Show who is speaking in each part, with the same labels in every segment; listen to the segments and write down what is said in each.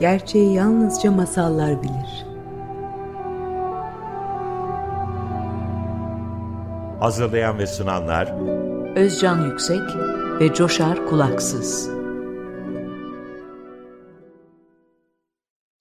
Speaker 1: Gerçeği yalnızca masallar bilir.
Speaker 2: Hazırlayan ve sunanlar
Speaker 1: Özcan Yüksek ve Coşar Kulaksız.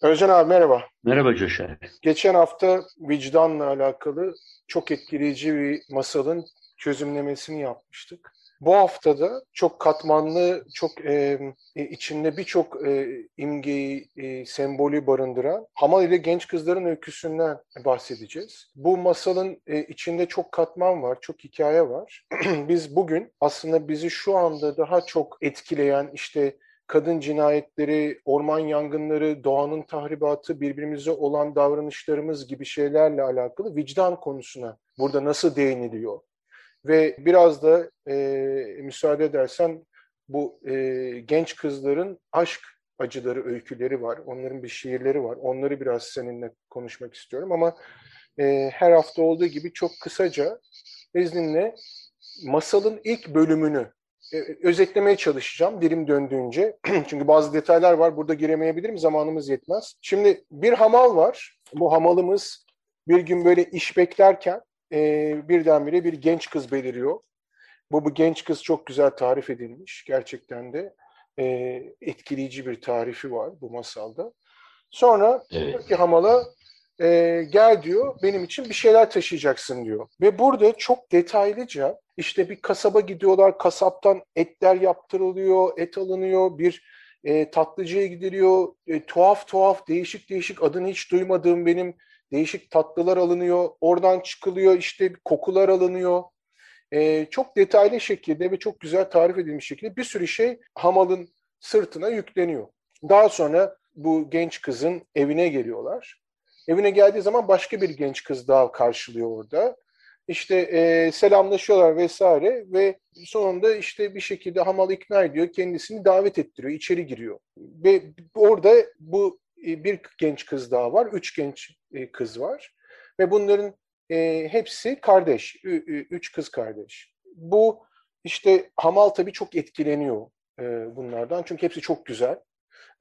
Speaker 3: Özcan abi merhaba.
Speaker 4: Merhaba Coşar.
Speaker 3: Geçen hafta vicdanla alakalı çok etkileyici bir masalın çözümlemesini yapmıştık. Bu haftada çok katmanlı, çok e, içinde birçok e, imgeyi, e, sembolü barındıran Hamal ile genç kızların öyküsünden bahsedeceğiz. Bu masalın e, içinde çok katman var, çok hikaye var. Biz bugün aslında bizi şu anda daha çok etkileyen işte kadın cinayetleri, orman yangınları, doğanın tahribatı, birbirimize olan davranışlarımız gibi şeylerle alakalı vicdan konusuna burada nasıl değiniliyor? Ve biraz da e, müsaade edersen bu e, genç kızların aşk acıları, öyküleri var. Onların bir şiirleri var. Onları biraz seninle konuşmak istiyorum ama e, her hafta olduğu gibi çok kısaca izninle masalın ilk bölümünü e, özetlemeye çalışacağım dilim döndüğünce. Çünkü bazı detaylar var. Burada giremeyebilirim. Zamanımız yetmez. Şimdi bir hamal var. Bu hamalımız bir gün böyle iş beklerken e, birdenbire bir genç kız beliriyor. Bu, bu genç kız çok güzel tarif edilmiş. Gerçekten de e, etkileyici bir tarifi var bu masalda. Sonra evet. diyor ki hamala e, gel diyor benim için bir şeyler taşıyacaksın diyor. Ve burada çok detaylıca işte bir kasaba gidiyorlar, kasaptan etler yaptırılıyor, et alınıyor, bir e, tatlıcıya gidiliyor, e, tuhaf tuhaf, değişik değişik adını hiç duymadığım benim değişik tatlılar alınıyor, oradan çıkılıyor işte kokular alınıyor. E, çok detaylı şekilde ve çok güzel tarif edilmiş şekilde bir sürü şey hamalın sırtına yükleniyor. Daha sonra bu genç kızın evine geliyorlar. Evine geldiği zaman başka bir genç kız daha karşılıyor orada. İşte e, selamlaşıyorlar vesaire ve sonunda işte bir şekilde Hamal ikna ediyor, kendisini davet ettiriyor, içeri giriyor. Ve orada bu bir genç kız daha var, üç genç e, kız var ve bunların e, hepsi kardeş, üç kız kardeş. Bu işte Hamal tabii çok etkileniyor e, bunlardan çünkü hepsi çok güzel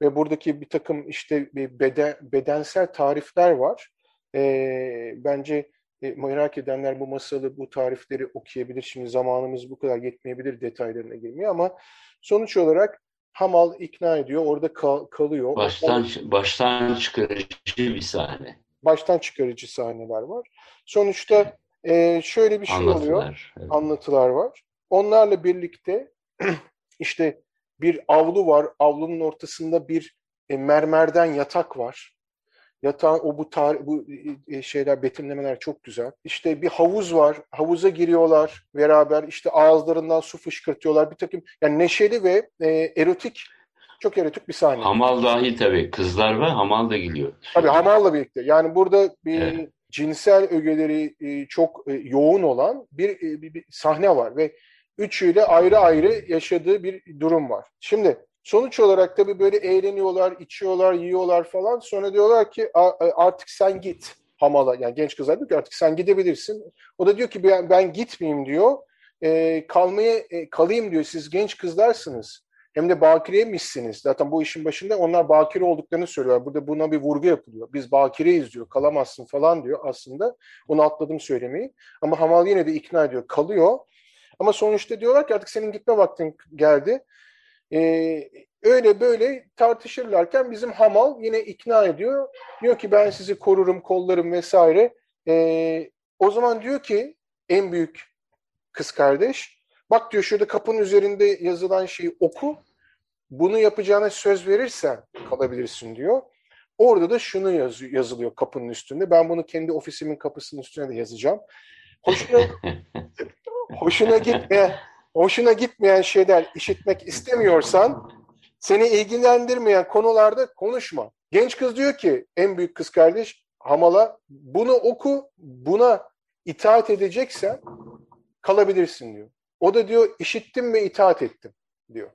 Speaker 3: ve buradaki bir takım işte beden, bedensel tarifler var. E, bence e, merak edenler bu masalı, bu tarifleri okuyabilir. Şimdi zamanımız bu kadar yetmeyebilir detaylarına girmeye ama sonuç olarak Hamal ikna ediyor, orada kal, kalıyor.
Speaker 4: Baştan, baştan çıkarıcı bir sahne.
Speaker 3: Baştan çıkarıcı sahneler var. Sonuçta e, şöyle bir şey Anlatılar, oluyor, evet. anlatılar var. Onlarla birlikte işte bir avlu var, avlunun ortasında bir e, mermerden yatak var. Yatağın o bu tarih, bu şeyler betimlemeler çok güzel. İşte bir havuz var. Havuza giriyorlar beraber. İşte ağızlarından su fışkırtıyorlar. Bir takım yani neşeli ve e, erotik çok erotik bir sahne.
Speaker 4: Hamal dahil tabii. Kızlar ve hamal da geliyor.
Speaker 3: Tabii hamalla birlikte. Yani burada bir evet. cinsel ögeleri e, çok e, yoğun olan bir, e, bir, bir sahne var ve üçüyle ayrı ayrı yaşadığı bir durum var. Şimdi Sonuç olarak tabii böyle eğleniyorlar, içiyorlar, yiyorlar falan. Sonra diyorlar ki artık sen git hamala. Yani genç kızlar diyor ki artık sen gidebilirsin. O da diyor ki ben, ben gitmeyeyim diyor. E, kalmaya e, kalayım diyor. Siz genç kızlarsınız. Hem de bakireymişsiniz. Zaten bu işin başında onlar bakire olduklarını söylüyorlar. Burada buna bir vurgu yapılıyor. Biz bakireyiz diyor. Kalamazsın falan diyor aslında. Onu atladım söylemeyi. Ama Hamal yine de ikna ediyor. Kalıyor. Ama sonuçta diyorlar ki artık senin gitme vaktin geldi. Ee, öyle böyle tartışırlarken bizim Hamal yine ikna ediyor. Diyor ki ben sizi korurum, kollarım vesaire. Ee, o zaman diyor ki en büyük kız kardeş, bak diyor şurada kapının üzerinde yazılan şeyi oku. Bunu yapacağına söz verirsen kalabilirsin diyor. Orada da şunu yaz, yazılıyor kapının üstünde. Ben bunu kendi ofisimin kapısının üstüne de yazacağım. Hoşuna, hoşuna gitme hoşuna gitmeyen şeyler işitmek istemiyorsan seni ilgilendirmeyen konularda konuşma. Genç kız diyor ki en büyük kız kardeş Hamal'a bunu oku buna itaat edeceksen kalabilirsin diyor. O da diyor işittim ve itaat ettim diyor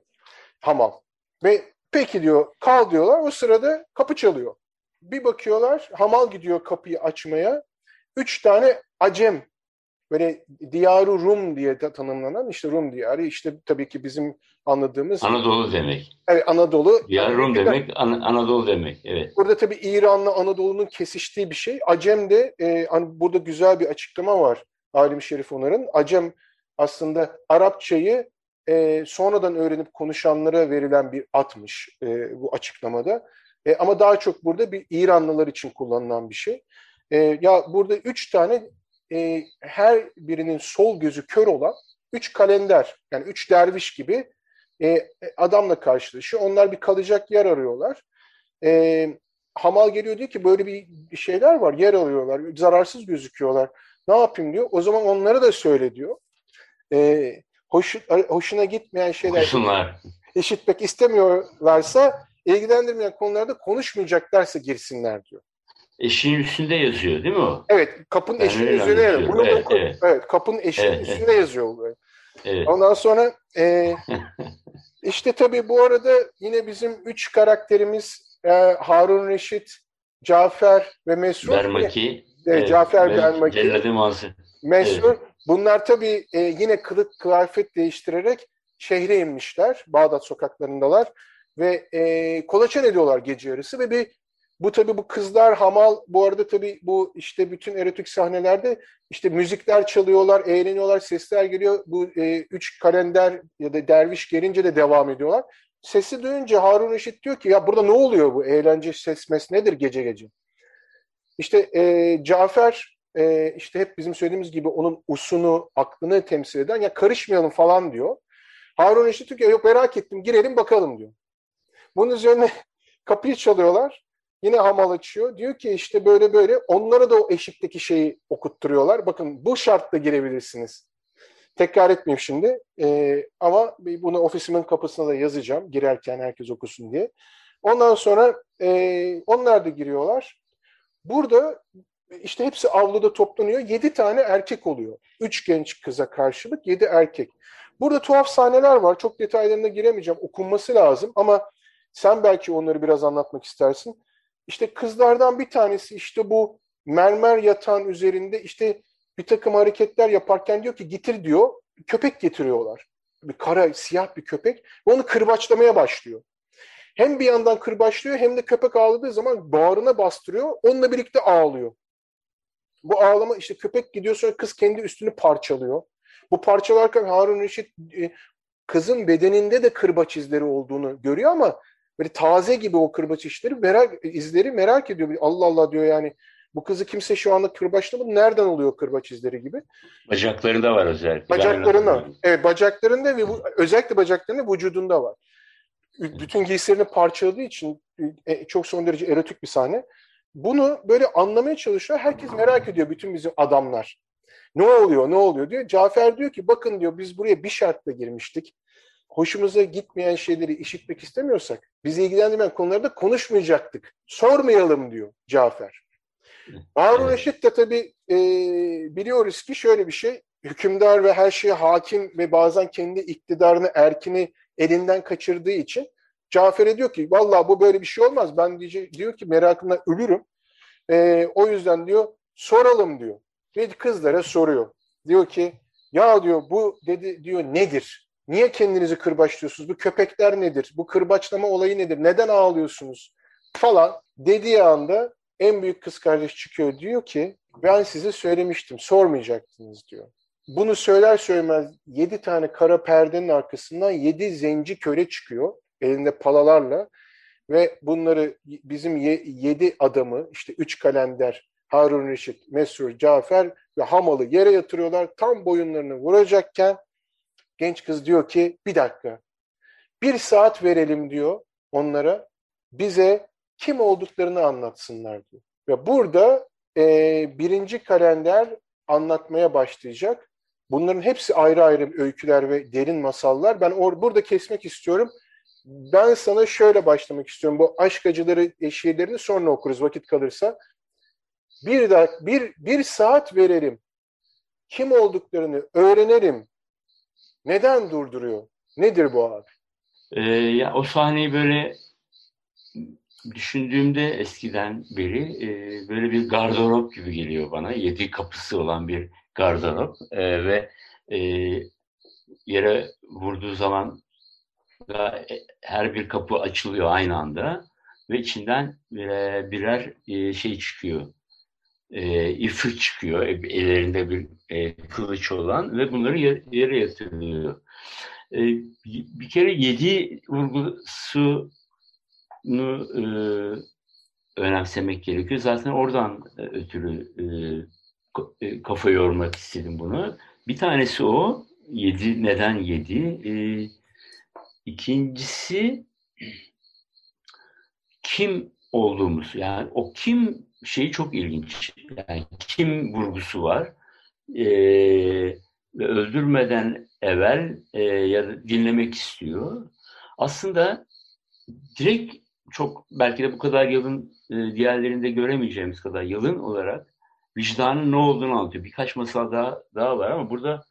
Speaker 3: Hamal. Ve peki diyor kal diyorlar o sırada kapı çalıyor. Bir bakıyorlar Hamal gidiyor kapıyı açmaya. Üç tane acem böyle diyarı Rum diye de tanımlanan işte Rum diyarı işte tabii ki bizim anladığımız
Speaker 4: Anadolu demek.
Speaker 3: evet, Anadolu.
Speaker 4: Diyar Rum demek An- Anadolu demek. Evet.
Speaker 3: Burada tabii İran'la Anadolu'nun kesiştiği bir şey. Acem de e, hani burada güzel bir açıklama var Alim Şerif Onar'ın. Acem aslında Arapçayı e, sonradan öğrenip konuşanlara verilen bir atmış e, bu açıklamada. E, ama daha çok burada bir İranlılar için kullanılan bir şey. E, ya burada üç tane e, her birinin sol gözü kör olan üç kalender yani üç derviş gibi e, adamla karşılaşıyor. Onlar bir kalacak yer arıyorlar. E, Hamal geliyor diyor ki böyle bir şeyler var yer arıyorlar zararsız gözüküyorlar. Ne yapayım diyor. O zaman onlara da söyle diyor. E, hoş, hoşuna gitmeyen şeyler
Speaker 4: Okusunlar.
Speaker 3: işitmek istemiyorlarsa ilgilendirmeyen konularda konuşmayacaklarsa girsinler diyor.
Speaker 4: Eşiğin üstünde yazıyor değil mi o?
Speaker 3: Evet, kapının
Speaker 4: Ben öyle
Speaker 3: üzerine yazıyor. Bunu
Speaker 4: Evet,
Speaker 3: oku.
Speaker 4: evet.
Speaker 3: Evet, kapının eşiğinin
Speaker 4: Evet,
Speaker 3: üstünde yazıyor. Böyle.
Speaker 4: Evet.
Speaker 3: Ondan sonra e, işte tabii bu arada yine bizim üç karakterimiz e, Harun Reşit, Cafer ve Mesrur.
Speaker 4: Bermaki.
Speaker 3: Evet, Cafer
Speaker 4: Bermaki,
Speaker 3: Bermaki.
Speaker 4: Celladi Mazı.
Speaker 3: Mesrur. Bunlar tabii e, yine kılık kıyafet değiştirerek şehre inmişler. Bağdat sokaklarındalar. Ve e, kolaçan ediyorlar gece yarısı ve bir bu tabii bu kızlar hamal bu arada tabii bu işte bütün erotik sahnelerde işte müzikler çalıyorlar, eğleniyorlar, sesler geliyor. Bu e, üç kalender ya da derviş gelince de devam ediyorlar. Sesi duyunca Harun Reşit diyor ki ya burada ne oluyor bu eğlence ses mes nedir gece gece? İşte e, Cafer e, işte hep bizim söylediğimiz gibi onun usunu, aklını temsil eden ya karışmayalım falan diyor. Harun Reşit diyor ki yok merak ettim girelim bakalım diyor. Bunun üzerine kapıyı çalıyorlar. Yine hamal açıyor. Diyor ki işte böyle böyle onlara da o eşikteki şeyi okutturuyorlar. Bakın bu şartla girebilirsiniz. Tekrar etmeyeyim şimdi. Ee, ama bunu ofisimin kapısına da yazacağım. Girerken herkes okusun diye. Ondan sonra e, onlar da giriyorlar. Burada işte hepsi avluda toplanıyor. Yedi tane erkek oluyor. Üç genç kıza karşılık yedi erkek. Burada tuhaf sahneler var. Çok detaylarına giremeyeceğim. Okunması lazım ama sen belki onları biraz anlatmak istersin. İşte kızlardan bir tanesi işte bu mermer yatağın üzerinde işte bir takım hareketler yaparken diyor ki getir diyor. Köpek getiriyorlar. Bir kara siyah bir köpek ve onu kırbaçlamaya başlıyor. Hem bir yandan kırbaçlıyor hem de köpek ağladığı zaman bağrına bastırıyor. Onunla birlikte ağlıyor. Bu ağlama işte köpek gidiyor sonra kız kendi üstünü parçalıyor. Bu parçalarken Harun Reşit kızın bedeninde de kırbaç izleri olduğunu görüyor ama böyle taze gibi o kırbaç izleri merak, izleri merak ediyor. Allah Allah diyor yani bu kızı kimse şu anda kırbaçlamadı. Nereden oluyor kırbaç izleri gibi?
Speaker 4: Bacaklarında var özellikle.
Speaker 3: Bacaklarında. Evet bacaklarında ve bu, özellikle bacaklarında vücudunda var. Bütün giysilerini parçaladığı için çok son derece erotik bir sahne. Bunu böyle anlamaya çalışıyor. Herkes merak ediyor bütün bizim adamlar. Ne oluyor, ne oluyor diyor. Cafer diyor ki bakın diyor biz buraya bir şartla girmiştik. Hoşumuza gitmeyen şeyleri işitmek istemiyorsak bizi ilgilendirmeyen konularda konuşmayacaktık. Sormayalım diyor Cafer. Harun. Reşit de tabii e, biliyoruz ki şöyle bir şey. Hükümdar ve her şeye hakim ve bazen kendi iktidarını, erkini elinden kaçırdığı için Cafer'e diyor ki vallahi bu böyle bir şey olmaz. Ben diyecek, diyor ki merakımdan ölürüm. E, o yüzden diyor soralım diyor. Ve kızlara soruyor. Diyor ki ya diyor bu dedi diyor nedir? Niye kendinizi kırbaçlıyorsunuz? Bu köpekler nedir? Bu kırbaçlama olayı nedir? Neden ağlıyorsunuz? Falan dediği anda en büyük kız kardeş çıkıyor diyor ki ben size söylemiştim sormayacaktınız diyor. Bunu söyler söylemez yedi tane kara perdenin arkasından yedi zenci köle çıkıyor elinde palalarla ve bunları bizim ye, yedi adamı işte üç kalender Harun Reşit, Mesrur, Cafer ve Hamal'ı yere yatırıyorlar. Tam boyunlarını vuracakken genç kız diyor ki bir dakika bir saat verelim diyor onlara bize kim olduklarını anlatsınlar diyor. Ve burada e, birinci kalender anlatmaya başlayacak. Bunların hepsi ayrı ayrı öyküler ve derin masallar. Ben or burada kesmek istiyorum. Ben sana şöyle başlamak istiyorum. Bu aşk acıları eşiğlerini sonra okuruz vakit kalırsa. Bir, dakika, bir, bir saat verelim. Kim olduklarını öğrenelim. Neden durduruyor? Nedir bu abi?
Speaker 4: Ee, ya o sahneyi böyle düşündüğümde eskiden beri e, böyle bir gardırop gibi geliyor bana. Yedi kapısı olan bir gardırop e, ve e, yere vurduğu zaman da her bir kapı açılıyor aynı anda ve içinden birer, birer e, şey çıkıyor. E, ifrit çıkıyor. E, ellerinde bir e, kılıç olan ve bunları yere yatırılıyor. E, bir kere yedi vurgusunu e, önemsemek gerekiyor. Zaten oradan e, ötürü e, e, kafa yormak istedim bunu. Bir tanesi o. Yedi, neden yedi? E, ikincisi kim olduğumuz. Yani o kim şeyi çok ilginç. Yani kim vurgusu var. E, ve öldürmeden evvel e, ya da dinlemek istiyor. Aslında direkt çok belki de bu kadar yılın e, diğerlerinde göremeyeceğimiz kadar yılın olarak vicdanın ne olduğunu anlatıyor. Birkaç masal daha, daha var ama burada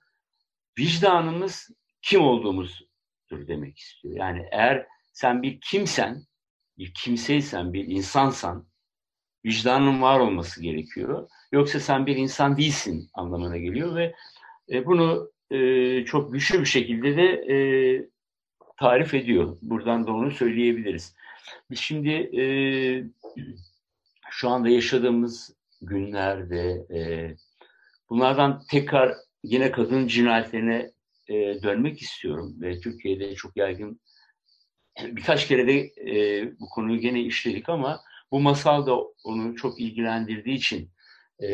Speaker 4: vicdanımız kim olduğumuzdur demek istiyor. Yani eğer sen bir kimsen, bir kimseysen, bir insansan vicdanın var olması gerekiyor. Yoksa sen bir insan değilsin anlamına geliyor ve e, bunu e, çok güçlü bir şekilde de e, tarif ediyor. Buradan da onu söyleyebiliriz. Biz şimdi şu anda yaşadığımız günlerde bunlardan tekrar yine kadın cinayetlerine dönmek istiyorum. Ve Türkiye'de çok yaygın birkaç kere de bu konuyu gene işledik ama bu masal da onu çok ilgilendirdiği için e,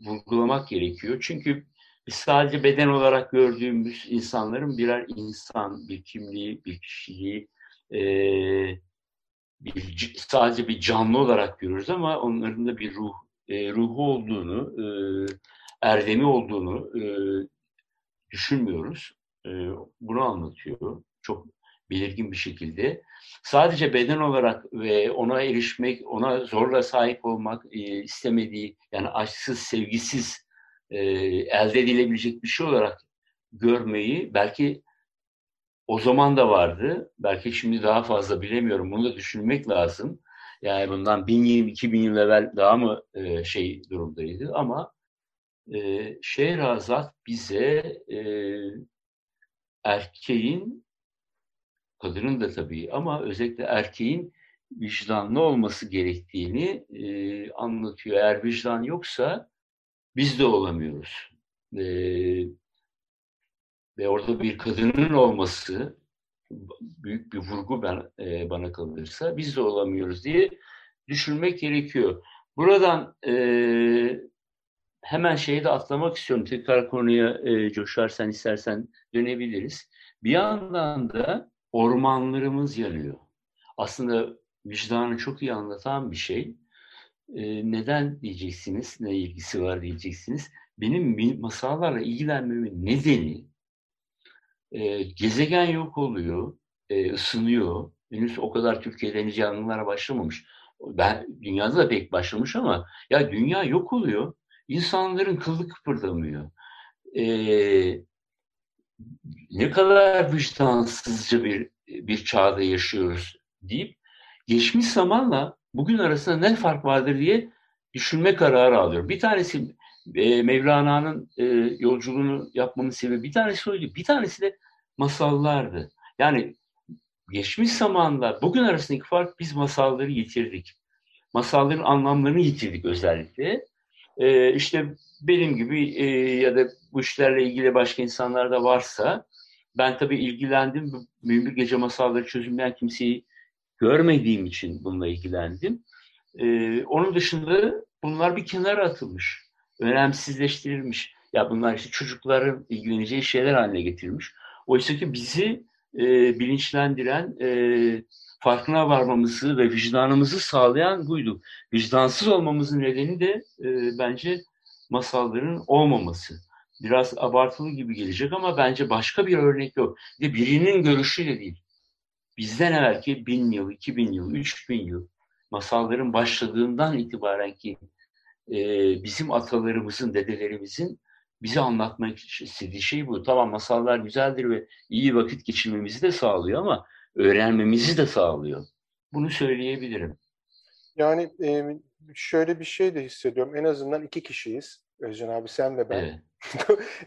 Speaker 4: vurgulamak gerekiyor. Çünkü biz sadece beden olarak gördüğümüz insanların birer insan, bir kimliği, bir kişiliği, e, bir, sadece bir canlı olarak görürüz ama onların da bir ruh e, ruhu olduğunu, e, erdemi olduğunu e, düşünmüyoruz. E, bunu anlatıyor çok belirgin bir şekilde. Sadece beden olarak ve ona erişmek, ona zorla sahip olmak e, istemediği, yani aşksız, sevgisiz e, elde edilebilecek bir şey olarak görmeyi belki o zaman da vardı. Belki şimdi daha fazla bilemiyorum. Bunu da düşünmek lazım. Yani bundan bin yıl, iki bin yıl evvel daha mı e, şey durumdaydı ama e, Şehrazat bize e, erkeğin, kadının da tabii ama özellikle erkeğin vicdanlı olması gerektiğini e, anlatıyor. Eğer vicdan yoksa biz de olamıyoruz. E, ve orada bir kadının olması büyük bir vurgu ben, e, bana kalırsa biz de olamıyoruz diye düşünmek gerekiyor. Buradan e, hemen şeyi de atlamak istiyorum. Tekrar konuya e, coşarsan istersen dönebiliriz. Bir yandan da ormanlarımız yanıyor. Aslında vicdanı çok iyi anlatan bir şey. E, neden diyeceksiniz, ne ilgisi var diyeceksiniz. Benim masallarla ilgilenmemin nedeni e, gezegen yok oluyor, e, ısınıyor. Henüz o kadar Türkiye'de henüz yangınlara başlamamış. Ben dünyada da pek başlamış ama ya dünya yok oluyor. İnsanların kıllı kıpırdamıyor. E, ne kadar vicdansızca bir bir çağda yaşıyoruz deyip geçmiş zamanla bugün arasında ne fark vardır diye düşünme kararı alıyorum. Bir tanesi e, Mevlana'nın e, yolculuğunu yapmamın sebebi bir tanesi oydu. Bir tanesi de masallardı. Yani geçmiş zamanda bugün arasındaki fark biz masalları yitirdik. Masalların anlamlarını yitirdik özellikle. Ee, işte benim gibi e, ya da bu işlerle ilgili başka insanlar da varsa ben tabii ilgilendim. Mümbir Gece Masalları çözümleyen kimseyi görmediğim için bununla ilgilendim. Ee, onun dışında bunlar bir kenara atılmış önemsizleştirilmiş. Ya bunlar işte çocukların ilgileneceği şeyler haline getirilmiş. Oysa ki bizi e, bilinçlendiren, e, farkına varmamızı ve vicdanımızı sağlayan buydu. Vicdansız olmamızın nedeni de e, bence masalların olmaması. Biraz abartılı gibi gelecek ama bence başka bir örnek yok. De birinin görüşüyle değil. Bizden evvelki bin yıl, iki bin yıl, üç bin yıl masalların başladığından itibaren ki e, bizim atalarımızın, dedelerimizin bize anlatmak istediği şey bu. Tamam masallar güzeldir ve iyi vakit geçirmemizi de sağlıyor ama öğrenmemizi de sağlıyor. Bunu söyleyebilirim.
Speaker 3: Yani e, şöyle bir şey de hissediyorum. En azından iki kişiyiz. Özcan abi sen ve ben. Evet.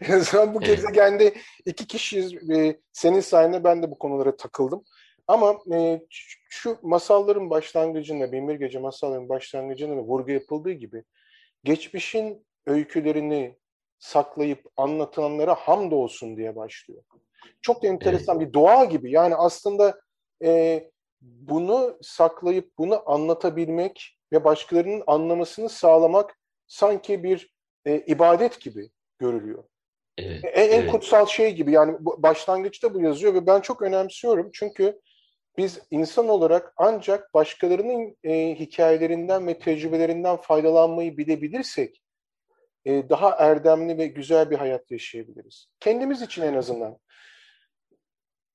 Speaker 3: en azından bu evet. gezegende iki kişiyiz. E, senin sayende ben de bu konulara takıldım. Ama e, şu masalların başlangıcında, Binbir Gece masalların başlangıcında vurgu yapıldığı gibi geçmişin öykülerini saklayıp anlatılanlara hamdolsun diye başlıyor. Çok enteresan evet. bir dua gibi. Yani aslında e, bunu saklayıp bunu anlatabilmek ve başkalarının anlamasını sağlamak sanki bir e, ibadet gibi görülüyor. Evet, en, en evet. kutsal şey gibi yani başlangıçta bu yazıyor ve ben çok önemsiyorum çünkü biz insan olarak ancak başkalarının e, hikayelerinden ve tecrübelerinden faydalanmayı bilebilirsek e, daha erdemli ve güzel bir hayat yaşayabiliriz. Kendimiz için en azından.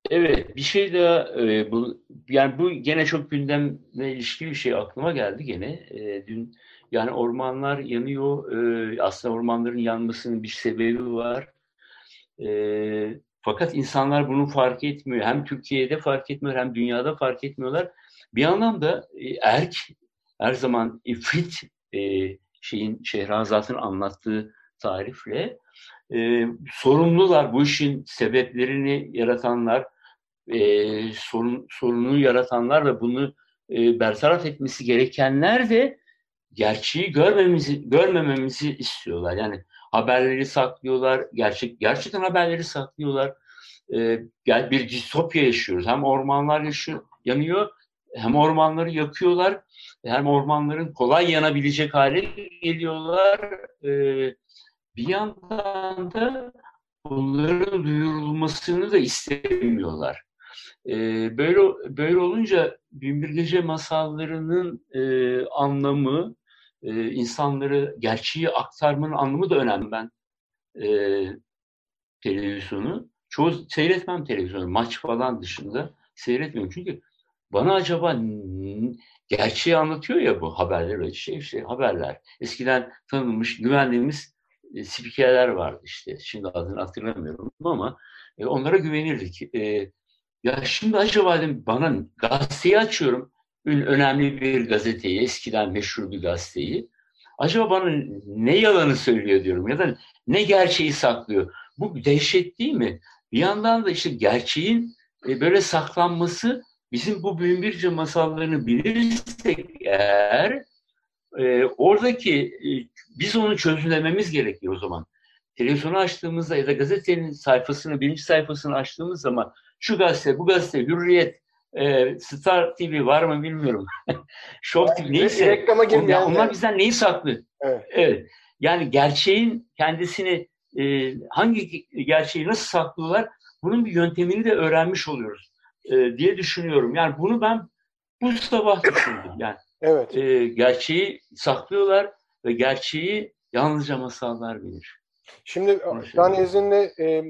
Speaker 4: Evet, bir şey daha e, bu yani bu gene çok gündemle ilişkili bir şey aklıma geldi gene. E, dün yani ormanlar yanıyor. E, aslında ormanların yanmasının bir sebebi var. E, fakat insanlar bunu fark etmiyor. Hem Türkiye'de fark etmiyor hem dünyada fark etmiyorlar. Bir anlamda e, erk her zaman ifrit e, şeyin Şehrazat'ın anlattığı tarifle e, sorumlular bu işin sebeplerini yaratanlar e, sorun, sorunu yaratanlar ve bunu e, bertaraf etmesi gerekenler de gerçeği görmemizi görmememizi istiyorlar. Yani haberleri saklıyorlar, gerçek gerçekten haberleri saklıyorlar. E, bir distopya yaşıyoruz. Hem ormanlar yaşıyor, yanıyor, hem ormanları yakıyorlar, hem ormanların kolay yanabilecek hale geliyorlar. E, bir yandan da bunların duyurulmasını da istemiyorlar. E, böyle böyle olunca Binbir Gece masallarının e, anlamı, e, insanları gerçeği aktarmanın anlamı da önemli. Ben e, televizyonu çoğu seyretmem televizyonu maç falan dışında seyretmiyorum çünkü bana acaba gerçeği anlatıyor ya bu haberler öyle şey işte haberler. Eskiden tanınmış güvendiğimiz e, spikerler vardı işte. Şimdi adını hatırlamıyorum ama e, onlara güvenirdik. E, ya şimdi acaba dedim, bana gazeteyi açıyorum. Önemli bir gazeteyi, eskiden meşhur bir gazeteyi. Acaba bana ne yalanı söylüyor diyorum ya da ne gerçeği saklıyor. Bu dehşet değil mi? Bir yandan da işte gerçeğin e, böyle saklanması bizim bu Büyünbirce masallarını bilirsek eğer e, oradaki e, biz onu çözümlememiz gerekiyor o zaman. Televizyonu açtığımızda ya da gazetenin sayfasını, birinci sayfasını açtığımız zaman şu gazete, bu gazete, Hürriyet, e, Star TV var mı bilmiyorum. Show TV neyse. Reklama onlar, onlar bizden neyi saklı? Evet. evet. Yani gerçeğin kendisini e, hangi gerçeği nasıl saklıyorlar bunun bir yöntemini de öğrenmiş oluyoruz e, diye düşünüyorum. Yani bunu ben bu sabah düşündüm. Yani evet. e, gerçeği saklıyorlar ve gerçeği yalnızca masallar bilir.
Speaker 3: Şimdi ben izninle e,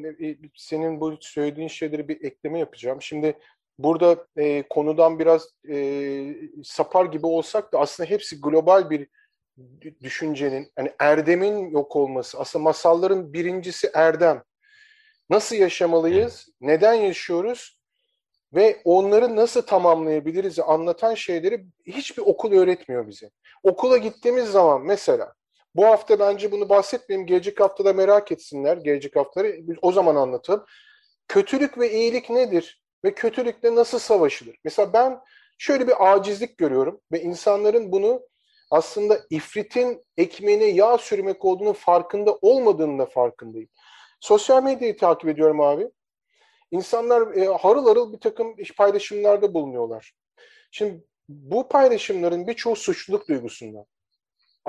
Speaker 3: senin bu söylediğin şeyleri bir ekleme yapacağım. Şimdi burada e, konudan biraz e, sapar gibi olsak da aslında hepsi global bir düşüncenin, yani erdemin yok olması. Aslında masalların birincisi erdem. Nasıl yaşamalıyız? Neden yaşıyoruz? Ve onları nasıl tamamlayabiliriz anlatan şeyleri hiçbir okul öğretmiyor bize. Okula gittiğimiz zaman mesela bu hafta bence bunu bahsetmeyeyim. Gelecek haftada merak etsinler. Gelecek haftaları o zaman anlatalım. Kötülük ve iyilik nedir? Ve kötülükle nasıl savaşılır? Mesela ben şöyle bir acizlik görüyorum ve insanların bunu aslında ifritin ekmeğine yağ sürmek olduğunu farkında olmadığını da farkındayım. Sosyal medyayı takip ediyorum abi. İnsanlar e, harıl harıl bir takım paylaşımlarda bulunuyorlar. Şimdi bu paylaşımların birçoğu suçluluk duygusundan.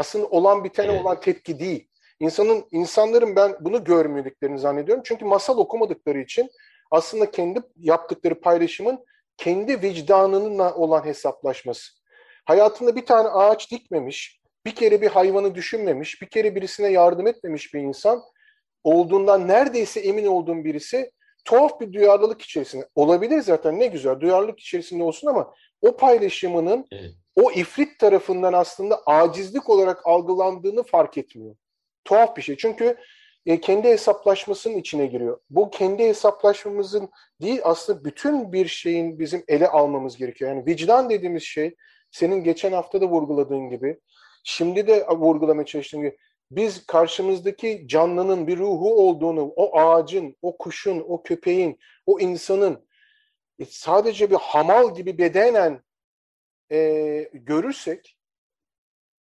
Speaker 3: Aslında olan bitene evet. olan tepki değil. İnsanın insanların ben bunu görmediklerini zannediyorum. Çünkü masal okumadıkları için aslında kendi yaptıkları paylaşımın kendi vicdanınınla olan hesaplaşması. Hayatında bir tane ağaç dikmemiş, bir kere bir hayvanı düşünmemiş, bir kere birisine yardım etmemiş bir insan olduğundan neredeyse emin olduğum birisi tuhaf bir duyarlılık içerisinde olabilir zaten ne güzel duyarlılık içerisinde olsun ama o paylaşımının evet o ifrit tarafından aslında acizlik olarak algılandığını fark etmiyor. Tuhaf bir şey. Çünkü e, kendi hesaplaşmasının içine giriyor. Bu kendi hesaplaşmamızın değil aslında bütün bir şeyin bizim ele almamız gerekiyor. Yani vicdan dediğimiz şey senin geçen hafta da vurguladığın gibi, şimdi de vurgulamaya çalıştığım gibi biz karşımızdaki canlının bir ruhu olduğunu, o ağacın, o kuşun, o köpeğin, o insanın e, sadece bir hamal gibi bedenen e, görürsek,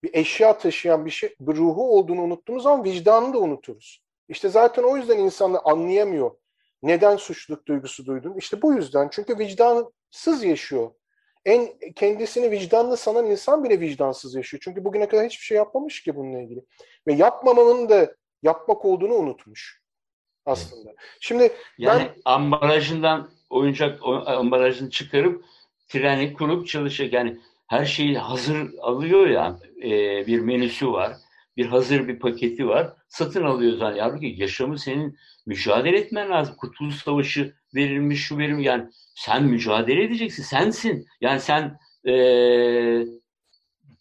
Speaker 3: bir eşya taşıyan bir şey, bir ruhu olduğunu unuttuğumuz zaman vicdanını da unuturuz. İşte zaten o yüzden insanlar anlayamıyor. Neden suçluluk duygusu duydun? İşte bu yüzden. Çünkü vicdansız yaşıyor. En kendisini vicdanlı sanan insan bile vicdansız yaşıyor. Çünkü bugüne kadar hiçbir şey yapmamış ki bununla ilgili. Ve yapmamanın da yapmak olduğunu unutmuş aslında. Şimdi
Speaker 4: yani ben... ambalajından oyuncak ambalajını çıkarıp treni kurup çalışacak. Yani her şeyi hazır alıyor ya e, bir menüsü var. Bir hazır bir paketi var. Satın alıyor zaten. Halbuki yaşamı senin mücadele etmen lazım. Kurtuluş Savaşı verilmiş, şu verilmiş. Yani sen mücadele edeceksin. Sensin. Yani sen e,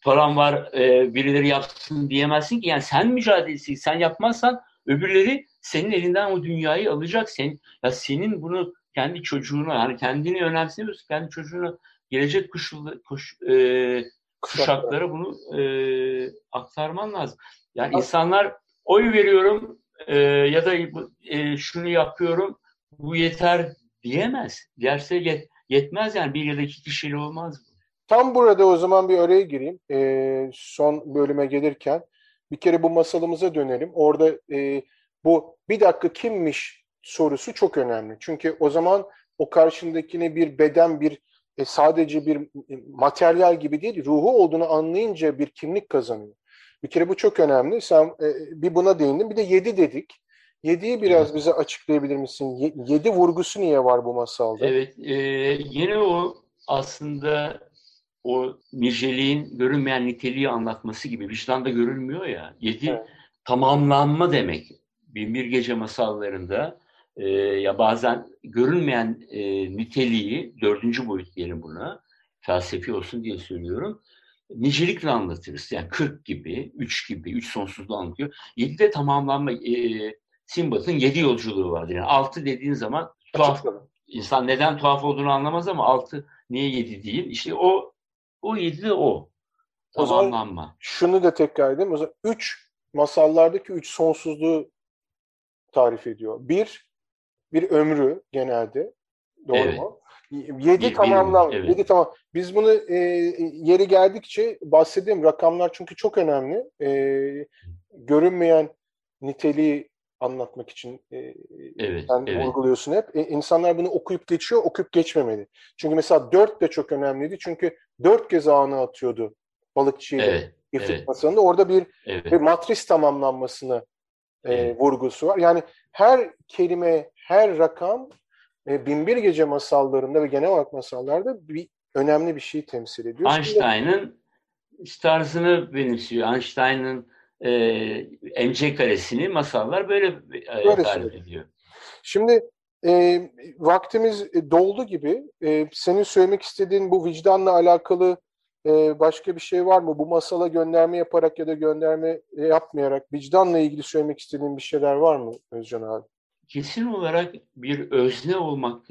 Speaker 4: param var e, birileri yapsın diyemezsin ki. Yani sen mücadelesi sen yapmazsan öbürleri senin elinden o dünyayı alacak. Sen, ya senin bunu kendi çocuğuna yani kendini önemsemiyorsun. Kendi çocuğuna gelecek kuşu, kuş, e, kuşaklara bunu e, aktarman lazım. Yani insanlar oy veriyorum e, ya da e, şunu yapıyorum bu yeter diyemez. Derse yet, yetmez yani bir ya da iki kişiyle olmaz bu.
Speaker 3: Tam burada o zaman bir araya gireyim. E, son bölüme gelirken bir kere bu masalımıza dönelim. Orada e, bu bir dakika kimmiş sorusu çok önemli. Çünkü o zaman o karşındakine bir beden, bir e, sadece bir e, materyal gibi değil, ruhu olduğunu anlayınca bir kimlik kazanıyor. Bir kere bu çok önemli. Sen e, bir buna değindin. Bir de yedi dedik. Yediyi biraz bize açıklayabilir misin? Ye, yedi vurgusu niye var bu masalda?
Speaker 4: Evet. E, yine o aslında o niceliğin görünmeyen niteliği anlatması gibi. Vicdanda görülmüyor ya. Yedi evet. tamamlanma demek. Binbir Gece masallarında e, ya bazen görünmeyen e, niteliği, dördüncü boyut diyelim buna, felsefi olsun diye söylüyorum, nicelikle anlatırız. Yani 40 gibi, 3 gibi, 3 sonsuzluğu anlatıyor. 7'de tamamlanma, e, Simbat'ın 7 yolculuğu vardır. Yani 6 dediğin zaman tuhaf, insan neden tuhaf olduğunu anlamaz ama 6 niye 7 değil? İşte o o 7 de o. Tamamlanma. O zaman
Speaker 3: şunu da tekrar edeyim. O zaman 3 masallardaki 3 sonsuzluğu tarif ediyor. Bir, bir ömrü genelde. Doğru evet. mu? Yedi tamamlan. Evet. Yedi tamam. Biz bunu e, yeri geldikçe bahsedeyim. Rakamlar çünkü çok önemli. E, görünmeyen niteliği anlatmak için e, evet, sen evet. vurguluyorsun hep. E, insanlar bunu okuyup geçiyor, okuyup geçmemeli. Çünkü mesela dört de çok önemliydi. Çünkü dört kez ağını atıyordu balıkçıyla evet, ifrit evet. masalında. Orada bir, evet. bir matris tamamlanmasını e, evet. vurgusu var. Yani her kelime, her rakam e, Binbir Gece masallarında ve genel olarak masallarda bir önemli bir şey temsil ediyor.
Speaker 4: Einstein'ın tarzını benimsiyor. Einstein'ın e, MC karesini masallar böyle, e, böyle tarif ediyor.
Speaker 3: Şimdi e, vaktimiz doldu gibi. E, senin söylemek istediğin bu vicdanla alakalı e, başka bir şey var mı? Bu masala gönderme yaparak ya da gönderme yapmayarak vicdanla ilgili söylemek istediğin bir şeyler var mı Özcan abi?
Speaker 4: Kesin olarak bir özne olmak,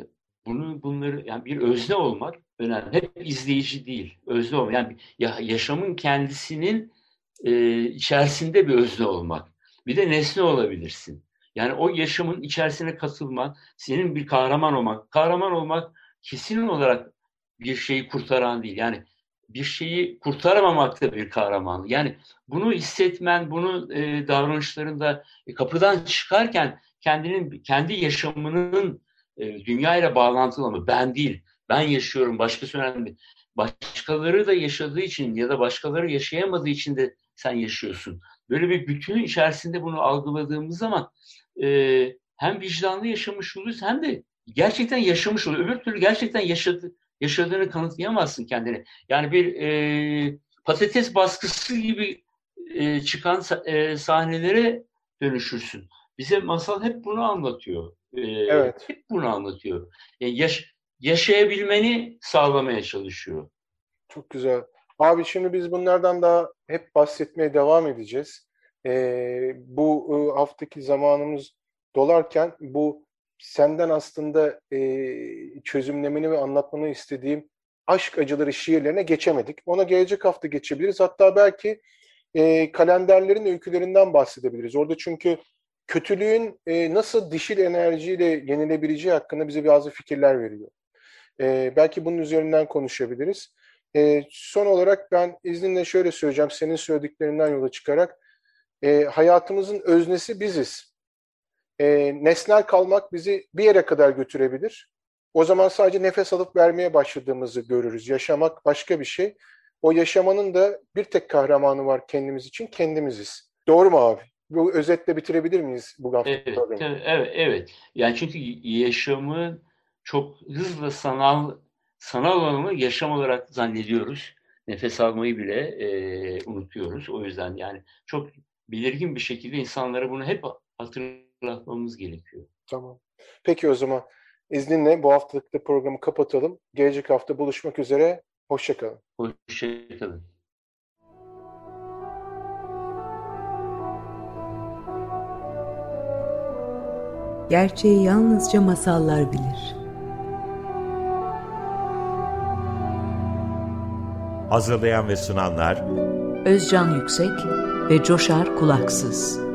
Speaker 4: bunu bunları yani bir özne olmak önemli. Hep izleyici değil, özne olmak. Yani ya, yaşamın kendisinin e, içerisinde bir özne olmak. Bir de nesne olabilirsin. Yani o yaşamın içerisine katılmak, senin bir kahraman olmak. Kahraman olmak kesin olarak bir şeyi kurtaran değil. Yani bir şeyi kurtaramamak da bir kahraman. Yani bunu hissetmen, bunu e, davranışlarında e, kapıdan çıkarken kendinin kendi yaşamının e, dünya ile bağlantılı mı? Ben değil. Ben yaşıyorum. Başkası önemli. Başkaları da yaşadığı için ya da başkaları yaşayamadığı için de sen yaşıyorsun. Böyle bir bütünün içerisinde bunu algıladığımız zaman e, hem vicdanlı yaşamış oluyoruz hem de gerçekten yaşamış oluyor. Öbür türlü gerçekten yaşadı, yaşadığını kanıtlayamazsın kendini. Yani bir e, patates baskısı gibi e, çıkan e, sahnelere dönüşürsün. Bize masal hep bunu anlatıyor. E, evet. Hep bunu anlatıyor. Yani yaş, yaşayabilmeni sağlamaya çalışıyor.
Speaker 3: Çok güzel. Abi şimdi biz bunlardan daha hep bahsetmeye devam edeceğiz. Ee, bu e, haftaki zamanımız dolarken bu senden aslında e, çözümlemeni ve anlatmanı istediğim aşk acıları şiirlerine geçemedik. Ona gelecek hafta geçebiliriz. Hatta belki e, kalenderlerin öykülerinden bahsedebiliriz. Orada çünkü kötülüğün e, nasıl dişil enerjiyle yenilebileceği hakkında bize bazı fikirler veriyor. E, belki bunun üzerinden konuşabiliriz. E, son olarak ben izninle şöyle söyleyeceğim, senin söylediklerinden yola çıkarak. E, hayatımızın öznesi biziz. E, nesnel kalmak bizi bir yere kadar götürebilir. O zaman sadece nefes alıp vermeye başladığımızı görürüz. Yaşamak başka bir şey. O yaşamanın da bir tek kahramanı var kendimiz için, kendimiziz. Doğru mu abi? Bu özetle bitirebilir miyiz bu hafta
Speaker 4: evet, Evet, evet. Yani çünkü yaşamı çok hızlı sanal sanal olanı yaşam olarak zannediyoruz. Nefes almayı bile e, unutuyoruz. O yüzden yani çok belirgin bir şekilde insanlara bunu hep hatırlatmamız gerekiyor.
Speaker 3: Tamam. Peki o zaman izninle bu haftalıkta programı kapatalım. Gelecek hafta buluşmak üzere. Hoşçakalın.
Speaker 4: Hoşçakalın.
Speaker 1: Gerçeği yalnızca masallar bilir.
Speaker 2: Hazırlayan ve sunanlar
Speaker 1: Özcan Yüksek ve Coşar Kulaksız.